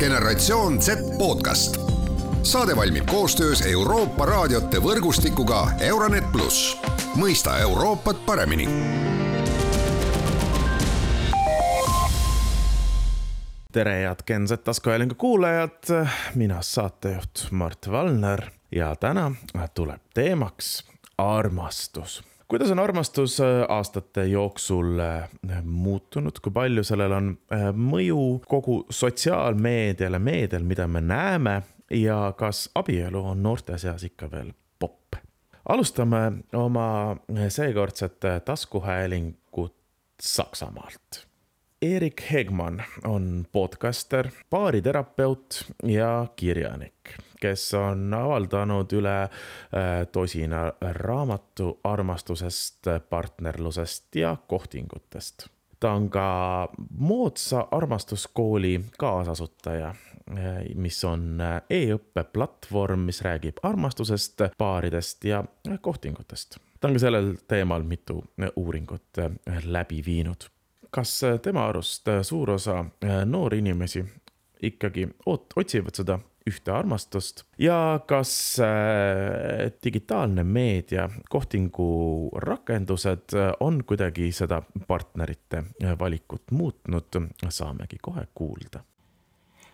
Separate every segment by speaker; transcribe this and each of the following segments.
Speaker 1: generatsioon Z podcast. saade valmib koostöös Euroopa raadiote võrgustikuga Euronet pluss, mõista Euroopat paremini.
Speaker 2: Tere, head Gen Z taskuhäälingu kuulajad, mina saatejuht Mart Valner ja täna tuleb teemaks armastus kuidas on armastus äh, aastate jooksul äh, muutunud, kui palju sellel on äh, mõju kogu sotsiaalmeediale, meedial, mida me näeme? Ja kas abielu on noorte seas ikka veel popp? alustame oma seekordset taskuhäälingut Saksamaalt. Erik Hegman on podcaster, baariterapeut ja kirjanik, kes on avaldanud üle äh, tosina raamatu armastusest, partnerlusest ja kohtingutest. ta on ka moodsa armastuskooli kaasasutaja, äh, mis on äh, e-õppe platvorm, mis räägib armastusest, paaridest ja kohtingutest. ta on ka sellel teemal mitu uuringut läbi viinud kas tema arust suur osa noori inimesi ikkagi oot-, otsivad seda ühte armastust ja kas digitaalne meedia, kohtingu rakendused on kuidagi seda partnerite valikut muutnud, saamegi kohe kuulda.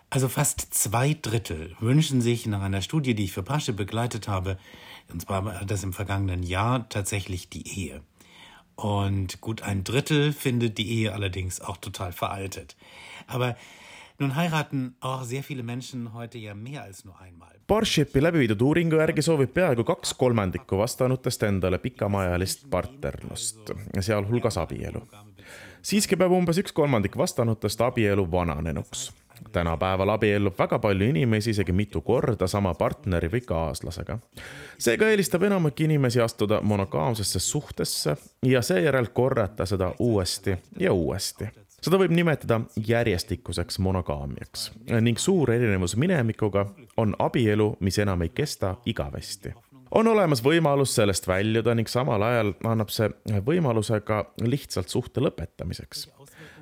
Speaker 3: Also fast zwei Drittel wünschen sich nach einer Studie, die ich für Pasche begleitet habe, und zwar das im vergangenen Jahr, tatsächlich die Ehe. Und gut ein Drittel findet die Ehe allerdings auch total veraltet. Aber nun heiraten auch sehr viele Menschen heute ja mehr als nur einmal.
Speaker 2: Barshipi läbi viidud uuringu järgi soovib peaaegu kaks kolmandikku vastanutest endale pikemaajalist partnerlust, sealhulgas abielu. siiski peab umbes üks kolmandik vastanutest abielu vananenuks tänapäeval abiellub väga palju inimesi isegi mitu korda sama partneri või kaaslasega. seega eelistab enamik inimesi astuda monogaamsesse suhtesse ja seejärel korrata seda uuesti ja uuesti seda võib nimetada järjestikuseks monogaamiaks ning suur erinevus minevikuga on abielu, mis enam ei kesta igavesti. on olemas võimalus sellest väljuda ning samal ajal annab see võimaluse ka lihtsalt suhte lõpetamiseks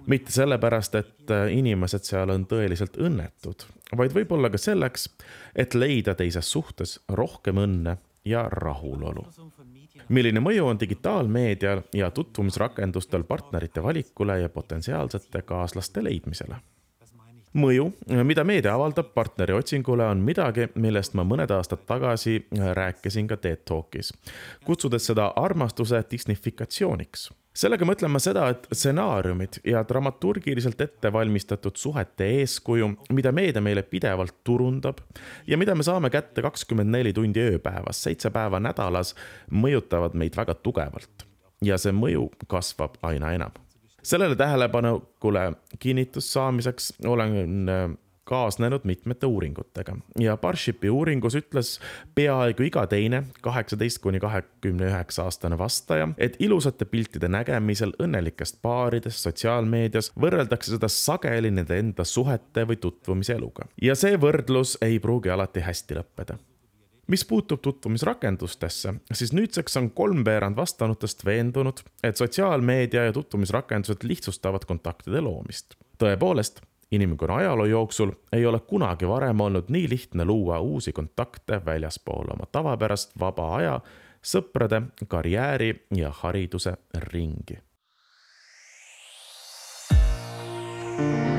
Speaker 2: mitte sellepärast, et inimesed seal on tõeliselt õnnetud, vaid võib-olla ka selleks, et leida teises suhtes rohkem õnne ja rahulolu. Milline mõju on digitaalmeedial ja tutvumisrakendustel partnerite valikule ja potentsiaalsete kaaslaste leidmisele? mõju, mida meedia avaldab partneri otsingule, on midagi, millest ma mõned aastad tagasi rääkisin ka TED Talkis, kutsudes seda armastuse disnifikatsiooniks sellega mõtlen ma seda, et stsenaariumid ja dramaturgiliselt ette valmistatud suhete eeskuju, mida meedia meile pidevalt turundab ja mida me saame kätte kakskümmend neli tundi ööpäevas, seitse päeva nädalas, mõjutavad meid väga tugevalt. ja see mõju kasvab aina enam. sellele tähelepanekule kinnitust saamiseks olen kaasnenud mitmete uuringutega ja Barshipi uuringus ütles peaaegu iga teine kaheksateist kuni kahekümne üheksa aastane vastaja, et ilusate piltide nägemisel õnnelikest paaridest sotsiaalmeedias võrreldakse seda sageli nende enda suhete või tutvumise eluga. ja see võrdlus ei pruugi alati hästi lõppeda mis puutub tutvumisrakendustesse, siis nüüdseks on kolmveerand vastanutest veendunud, et sotsiaalmeedia ja tutvumisrakendused lihtsustavad kontaktide loomist. tõepoolest inimkonna ajaloo jooksul ei ole kunagi varem olnud nii lihtne luua uusi kontakte väljaspool oma tavapärast vaba aja, sõprade, karjääri ja hariduse ringi. mida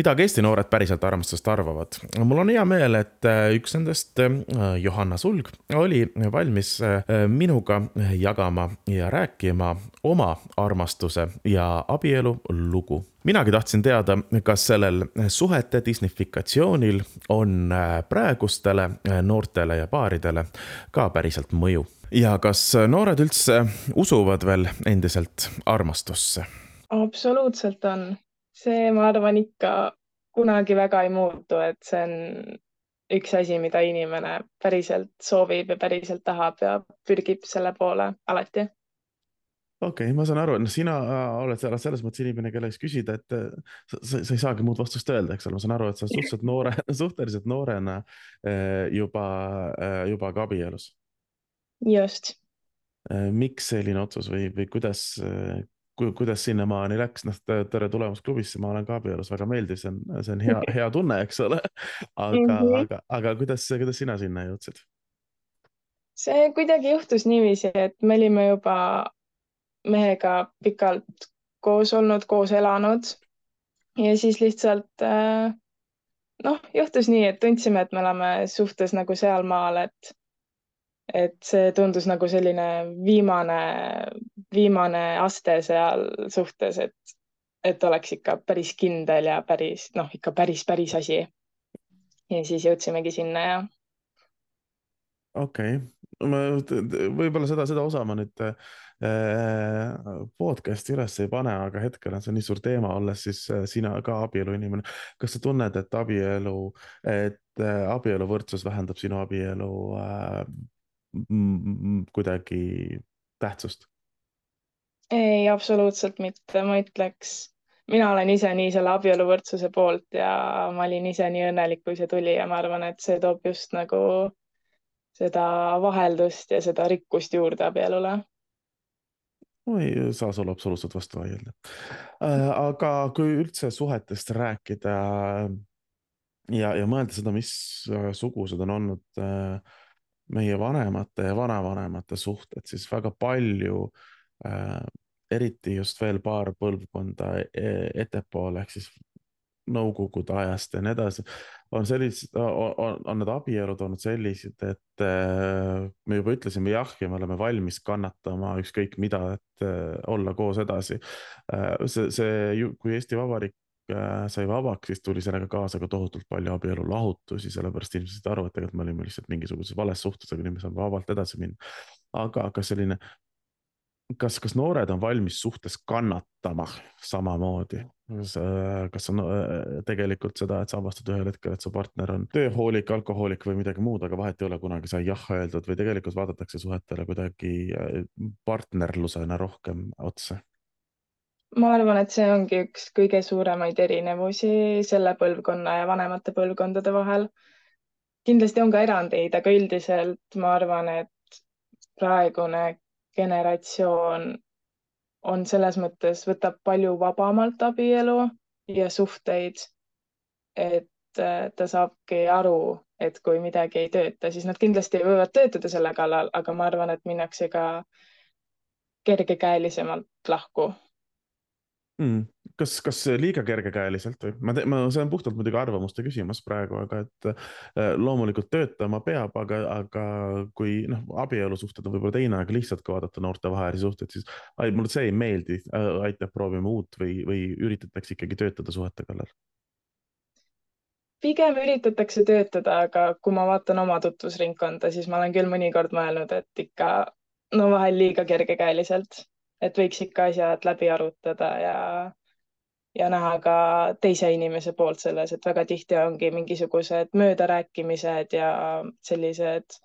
Speaker 2: ka Eesti noored päriselt armastusest arvavad. mul on hea meel, et äh, üks nendest, äh, Johanna Sulg, oli valmis äh, minuga jagama ja rääkima oma armastuse ja abielu lugu. minagi tahtsin teada, kas sellel suhete disnifikatsioonil on praegustele noortele ja paaridele ka päriselt mõju ja kas noored üldse usuvad veel endiselt armastusse?
Speaker 4: absoluutselt on see, ma arvan, ikka kunagi väga ei muutu, et see on üks asi, mida inimene päriselt soovib ja päriselt tahab ja pürgib selle poole alati
Speaker 2: okei okay,, ma saan aru, noh, sina äh, oled selles mõttes inimene, kelle käest küsida, et äh, sa, sa, sa ei saagi muud vastust öelda, eks ole, ma saan aru, et sa suhteliselt noore, suhteliselt noorena äh, juba, juba ka abielus.
Speaker 4: just.
Speaker 2: miks selline otsus või, või kuidas, kuidas sinnamaani läks, noh, tere tulemast klubisse, ma olen ka abielus, väga meeldiv, see on, see on hea, hea tunne, eks ole. aga mm, -hmm. aga, aga kuidas, kuidas sina sinna jõudsid?
Speaker 4: see kuidagi juhtus niiviisi, et me olime juba mehega pikalt koos olnud, koos elanud ja siis lihtsalt äh, noh, juhtus nii, et tundsime, et me oleme suhtes nagu sealmaal, et et see tundus nagu selline viimane, viimane aste seal suhtes, et, et oleks ikka päris kindel ja päris noh, ikka päris, päris asi. ja siis jõudsimegi sinna ja.
Speaker 2: okei okay., ma võib-olla seda, seda osa ma nüüd äh, podcast'i üles ei pane, aga hetkel on see nii suur teema, olles siis äh, sina ka abieluinimene. kas sa tunned, et abielu, et äh, abieluvõrdsus vähendab sinu abielu äh, kuidagi tähtsust?
Speaker 4: Ei, absoluutselt mitte, ma ütleks, mina olen ise nii selle abieluvõrdsuse poolt ja ma olin ise nii õnnelik, kui see tuli ja ma arvan, et see toob just nagu seda vaheldust ja seda rikkust juurde abielule
Speaker 2: ma ei saa sulle absoluutselt vastu vaielda. Äh, aga kui üldse suhetest rääkida ja, ja mõelda seda, missugused on olnud äh, meie vanemate ja vanavanemate suhted, siis väga palju äh,, eriti just veel paar põlvkonda e-, ettepoole ehk siis nõukogude ajast ja nii edasi, on sellised, on, on need abielud olnud sellised, et äh, me juba ütlesime jah ja me oleme valmis kannatama ükskõik mida, et äh, olla koos edasi äh,. see, see, kui Eesti Vabariik sai vabaks, siis tuli sellega kaasa ka tohutult palju abielulahutusi, sellepärast inimesed said aru, et tegelikult me olime lihtsalt mingisuguses vales suhtes, aga nüüd me saame vabalt edasi minna. aga kas selline, kas, kas noored on valmis suhtes kannatama samamoodi? kas, äh, kas on äh, tegelikult seda, et sa avastad ühel hetkel, et su partner on tööhoolik, alkohoolik või midagi muud, aga vahet ei ole, kunagi sai jah öeldud või tegelikult vaadatakse suhetele kuidagi partnerlusena rohkem otsa
Speaker 4: ma arvan, et see ongi üks kõige suuremaid erinevusi selle põlvkonna ja vanemate põlvkondade vahel. kindlasti on ka erandeid, aga üldiselt ma arvan, et praegune generatsioon on selles mõttes, võtab palju vabamalt abielu ja suhteid. et äh, ta saabki aru, et kui midagi ei tööta, siis nad kindlasti võivad töötada selle kallal, aga ma arvan, et minnakse ka kergekäelisemalt lahku
Speaker 2: mm.. Kas, kas liiga kergekäeliselt või? ma, ma, see on puhtalt muidugi arvamuste küsimus praegu, aga et äh, loomulikult töötama peab, aga, aga kui noh, abielusuhted on võib-olla teine, aga lihtsalt kui vaadata noortevahelisi suhteid, siis ai, mulle see ei meeldi äh,, aitab, proovime uut või, või üritatakse ikkagi töötada suhete kallal
Speaker 4: pigem üritatakse töötada, aga kui ma vaatan oma tutvusringkonda, siis ma olen küll mõnikord mõelnud, et ikka no vahel liiga kergekäeliselt et võiks ikka asjad läbi arutada ja, ja näha ka teise inimese poolt selles, et väga tihti ongi mingisugused möödarääkimised ja sellised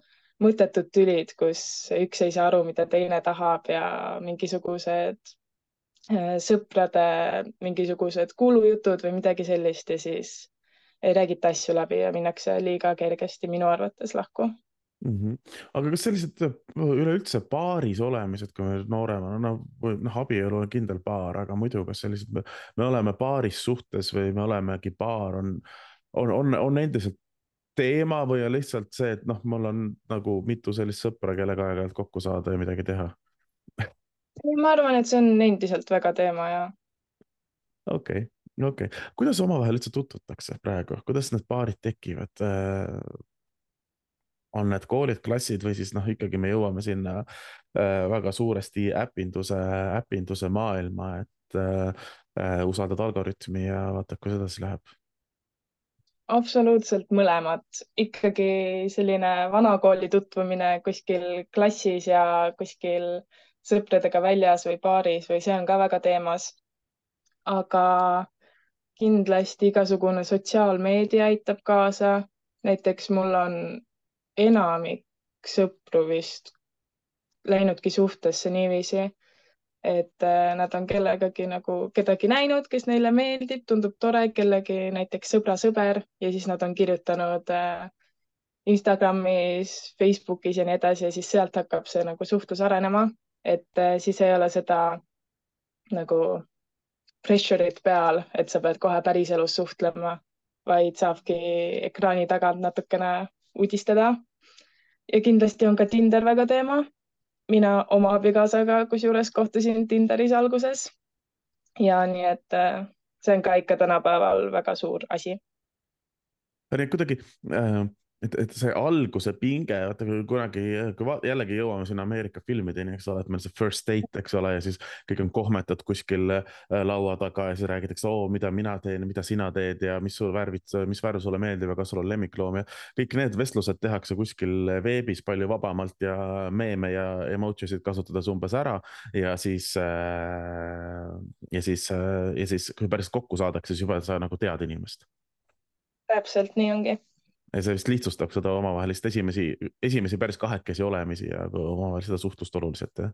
Speaker 4: mõttetud tülid, kus üks ei saa aru, mida teine tahab ja mingisugused äh, sõprade mingisugused kuulujutud või midagi sellist ja siis ei räägita asju läbi ja minnakse liiga kergesti minu arvates lahku
Speaker 2: mm. -hmm. aga kas sellised üleüldse paaris olemised, kui me nooremana, noh, noh, abielu on kindel paar, aga muidu, kas sellised, me oleme paaris suhtes või me olemegi paar, on, on, on, on endiselt teema või on lihtsalt see, et noh, mul on nagu mitu sellist sõpra, kellega aeg-ajalt kokku saada ja midagi teha?
Speaker 4: ma arvan, et see on endiselt väga teema ja.
Speaker 2: okei okay okei okay., kuidas omavahel üldse tutvutakse praegu, kuidas need paarid tekivad? On need koolid, klassid või siis noh, ikkagi me jõuame sinna äh, väga suuresti äpinduse, äpinduse maailma, et äh, äh, usaldad algoritmi ja vaatad, kuidas edasi läheb
Speaker 4: absoluutselt mõlemad, ikkagi selline vanakooli tutvumine kuskil klassis ja kuskil sõpradega väljas või baaris või see on ka väga teemas. aga kindlasti igasugune sotsiaalmeedia aitab kaasa. näiteks mul on enamik sõpru vist läinudki suhtesse niiviisi, et äh, nad on kellegagi nagu kedagi näinud, kes neile meeldib, tundub tore, kellegi näiteks sõbra sõber ja siis nad on kirjutanud äh, Instagramis, Facebookis ja nii edasi ja siis sealt hakkab see nagu suhtlus arenema, et äh, siis ei ole seda nagu pressure'it peal, et sa pead kohe päriselus suhtlema, vaid saabki ekraani tagant natukene uudistada. ja kindlasti on ka Tinder väga teema. mina oma abikaasaga kusjuures kohtusin Tinderis alguses. ja nii et äh, see on ka ikka tänapäeval väga suur asi.
Speaker 2: kuidagi äh et, et see alguse pinge, vaata kui kunagi, kui jällegi jõuame sinna Ameerika filmideni, eks ole, et meil see first date, eks ole, ja siis kõik on kohmetad kuskil äh, laua taga ja siis räägitakse, oo, mida mina teen, mida sina teed ja mis sul värvid, mis värv sulle meeldib ja kas sul on lemmikloom ja kõik need vestlused tehakse kuskil veebis palju vabamalt ja meeme ja emoji sid kasutades umbes ära ja siis äh,, ja siis äh,, ja siis kui päriselt kokku saadakse, siis juba sa nagu tead inimest.
Speaker 4: täpselt nii ongi
Speaker 2: ja see vist lihtsustab seda omavahelist esimesi, esimesi päris kahekesi olemisi ja omavahel seda suhtlust oluliselt, jah?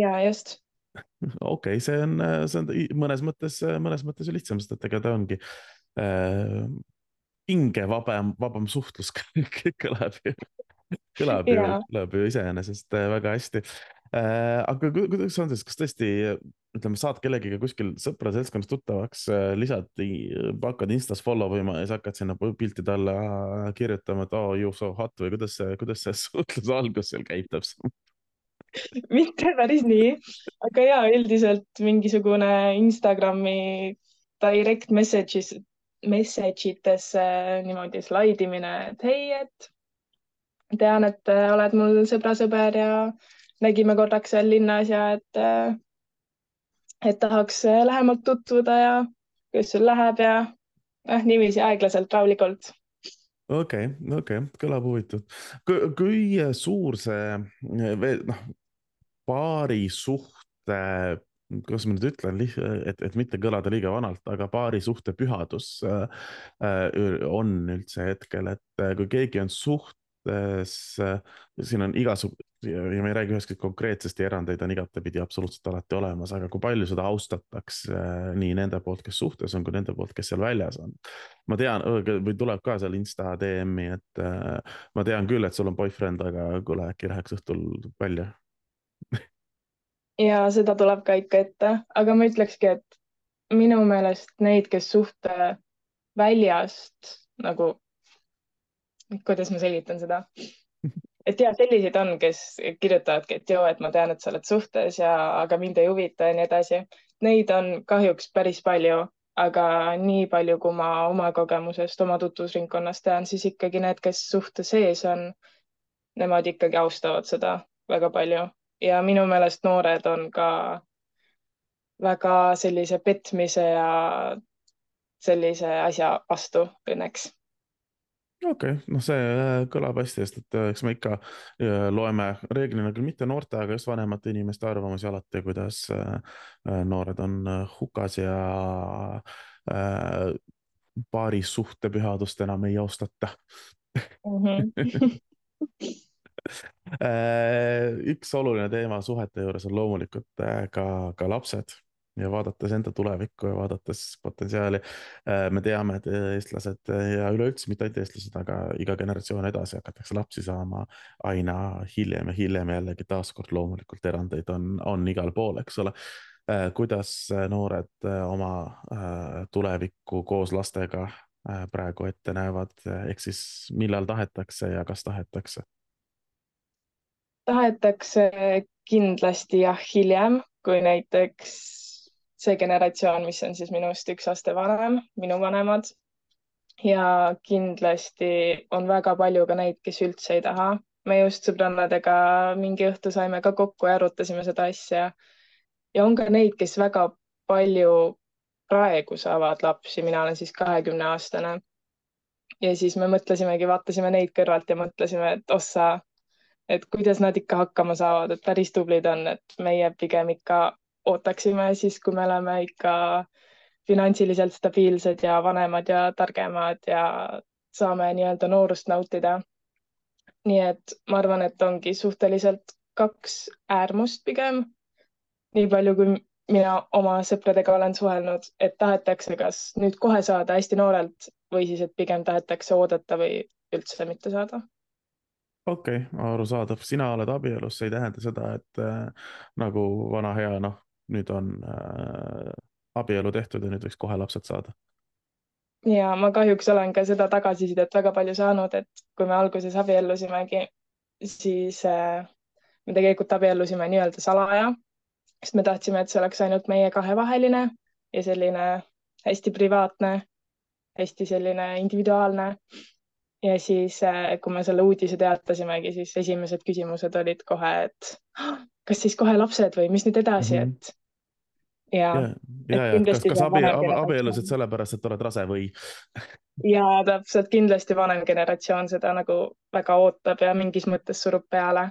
Speaker 4: ja just.
Speaker 2: okei okay,, see on, see on mõnes mõttes, mõnes mõttes ju lihtsam, sest et ega ta ongi äh, hingevabam, vabam suhtlus kõlab ju, kõlab ju, kõlab ju iseenesest äh, väga hästi äh,. Aga kuidas on siis, kas tõesti ütleme, saad kellegiga kuskil sõprade seltskonnas tuttavaks, äh, lisad, hakkad Instas follow ima ja siis hakkad sinna piltide alla kirjutama, et oh you so hot või kuidas see, kuidas see suhtluse algus seal käib täpselt?
Speaker 4: mitte päris nii, aga ja üldiselt mingisugune Instagrami direct messages, message itesse niimoodi slaid imine, et hei, et tean, et oled mul sõbra-sõber ja nägime korraks seal linnas ja et et tahaks äh, lähemalt tutvuda ja kuidas sul läheb ja noh, niiviisi aeglaselt, rahulikult.
Speaker 2: okei okay,, okei okay., kõlab huvitav. kui suur see noh, paari suhte, kuidas ma nüüd ütlen, et, et mitte kõlada liiga vanalt, aga paari suhte pühadus äh, on üldse hetkel, et kui keegi on suht siin on igasugu ja ma ei räägi ühestki konkreetsest ja erandeid on igatepidi absoluutselt alati olemas, aga kui palju seda austatakse äh, nii nende poolt, kes suhtes on, kui nende poolt, kes seal väljas on. ma tean, või tuleb ka seal Insta DM-i, et äh, ma tean küll, et sul on boyfriend, aga kuule, äkki läheks õhtul välja
Speaker 4: ja seda tuleb ka ikka ette, aga ma ütlekski, et minu meelest neid, kes suhte väljast nagu kuidas ma selgitan seda? et ja selliseid on, kes kirjutavadki, et joo, et ma tean, et sa oled suhtes ja, aga mind ei huvita ja nii edasi. Neid on kahjuks päris palju, aga nii palju, kui ma oma kogemusest, oma tutvusringkonnast tean, siis ikkagi need, kes suhte sees on, nemad ikkagi austavad seda väga palju ja minu meelest noored on ka väga sellise petmise ja sellise asja vastu õnneks
Speaker 2: okei okay,, noh, see äh, kõlab hästi, sest et äh, eks me ikka äh, loeme reeglina küll mitte noorte, aga just vanemate inimeste arvamusi alati, kuidas noored on hukas ja paari suhtepühadust enam ei austata mm. -hmm. üks oluline teema suhete juures on loomulikult ka, ka lapsed ja vaadates enda tulevikku ja vaadates potentsiaali. Äh, me teame, et eestlased ja üleüldse mitte ainult eestlased, aga iga generatsioon edasi hakatakse lapsi saama aina hiljem ja hiljem jällegi taaskord loomulikult erandeid on, on igal pool, eks ole. Äh, kuidas noored äh, oma tulevikku koos lastega praegu ette näevad, ehk siis millal tahetakse ja kas tahetakse?
Speaker 4: tahetakse kindlasti jah, hiljem kui näiteks see generatsioon, mis on siis minust üks aste vanem, minu vanemad. ja kindlasti on väga palju ka neid, kes üldse ei taha. me just sõbrannadega mingi õhtu saime ka kokku ja arutasime seda asja. ja on ka neid, kes väga palju praegu saavad lapsi, mina olen siis kahekümne aastane. ja siis me mõtlesimegi, vaatasime neid kõrvalt ja mõtlesime, et ossa, et kuidas nad ikka hakkama saavad, et päris tublid on, et meie pigem ikka ootaksime siis, kui me oleme ikka finantsiliselt stabiilsed ja vanemad ja targemad ja saame nii-öelda noorust nautida. nii et ma arvan, et ongi suhteliselt kaks äärmust pigem. nii palju, kui mina oma sõpradega olen suhelnud, et tahetakse kas nüüd kohe saada hästi noorelt või siis, et pigem tahetakse oodata või üldse mitte saada
Speaker 2: okei okay,, arusaadav, sina oled abielus, see ei tähenda seda, et äh, nagu vana hea noh, nüüd on äh, abielu tehtud ja nüüd võiks kohe lapsed saada.
Speaker 4: ja ma kahjuks olen ka seda tagasisidet väga palju saanud, et kui me alguses abiellusimegi, siis äh, me tegelikult abiellusime nii-öelda salaja, sest me tahtsime, et see oleks ainult meie kahevaheline ja selline hästi privaatne, hästi selline individuaalne ja siis, äh, kui me selle uudise teatasimegi, siis esimesed küsimused olid kohe, et kas siis kohe lapsed või mis nüüd edasi mm, -hmm. et
Speaker 2: ja, ja, ja, kas, kas abi, abiellusid sellepärast, et oled rase või?
Speaker 4: ja täpselt, kindlasti vanem generatsioon seda nagu väga ootab ja mingis mõttes surub peale.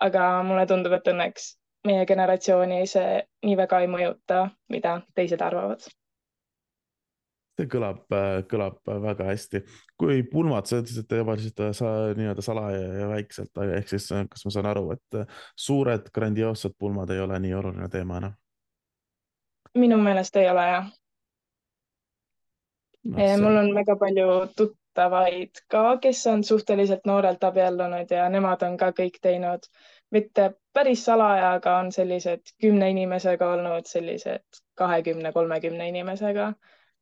Speaker 4: aga mulle tundub, et õnneks meie generatsiooni see nii väga ei mõjuta, mida teised arvavad
Speaker 2: see kõlab, kõlab väga hästi. kui pulmad, sa ütlesid, et te avasite sa nii-öelda salaja ja väikselt, ehk siis kas ma saan aru, et suured grandioossed pulmad ei ole nii oluline teema enam?
Speaker 4: Minu meelest ei ole jah no,. See... mul on väga palju tuttavaid ka, kes on suhteliselt noorelt abiellunud ja nemad on ka kõik teinud mitte päris salaja, aga on sellised kümne inimesega olnud, sellised kahekümne, kolmekümne inimesega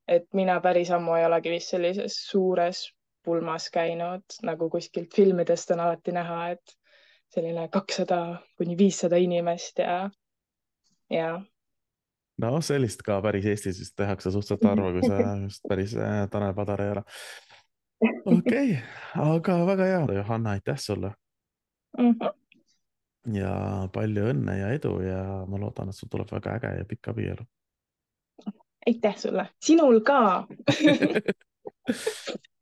Speaker 4: et mina päris ammu ei olegi vist sellises suures pulmas käinud, nagu kuskilt filmidest on alati näha, et selline kakssada kuni viissada inimest ja, ja.
Speaker 2: No sellist ka päris Eestis vist tehakse suhteliselt harva, kui see just päris äh, Tanel Padar ei ole. okei okay,, aga väga hea, Johanna, aitäh sulle mm. -hmm. ja palju õnne ja edu ja ma loodan, et sul tuleb väga äge ja pikk abielu
Speaker 4: aitäh sulle, sinul ka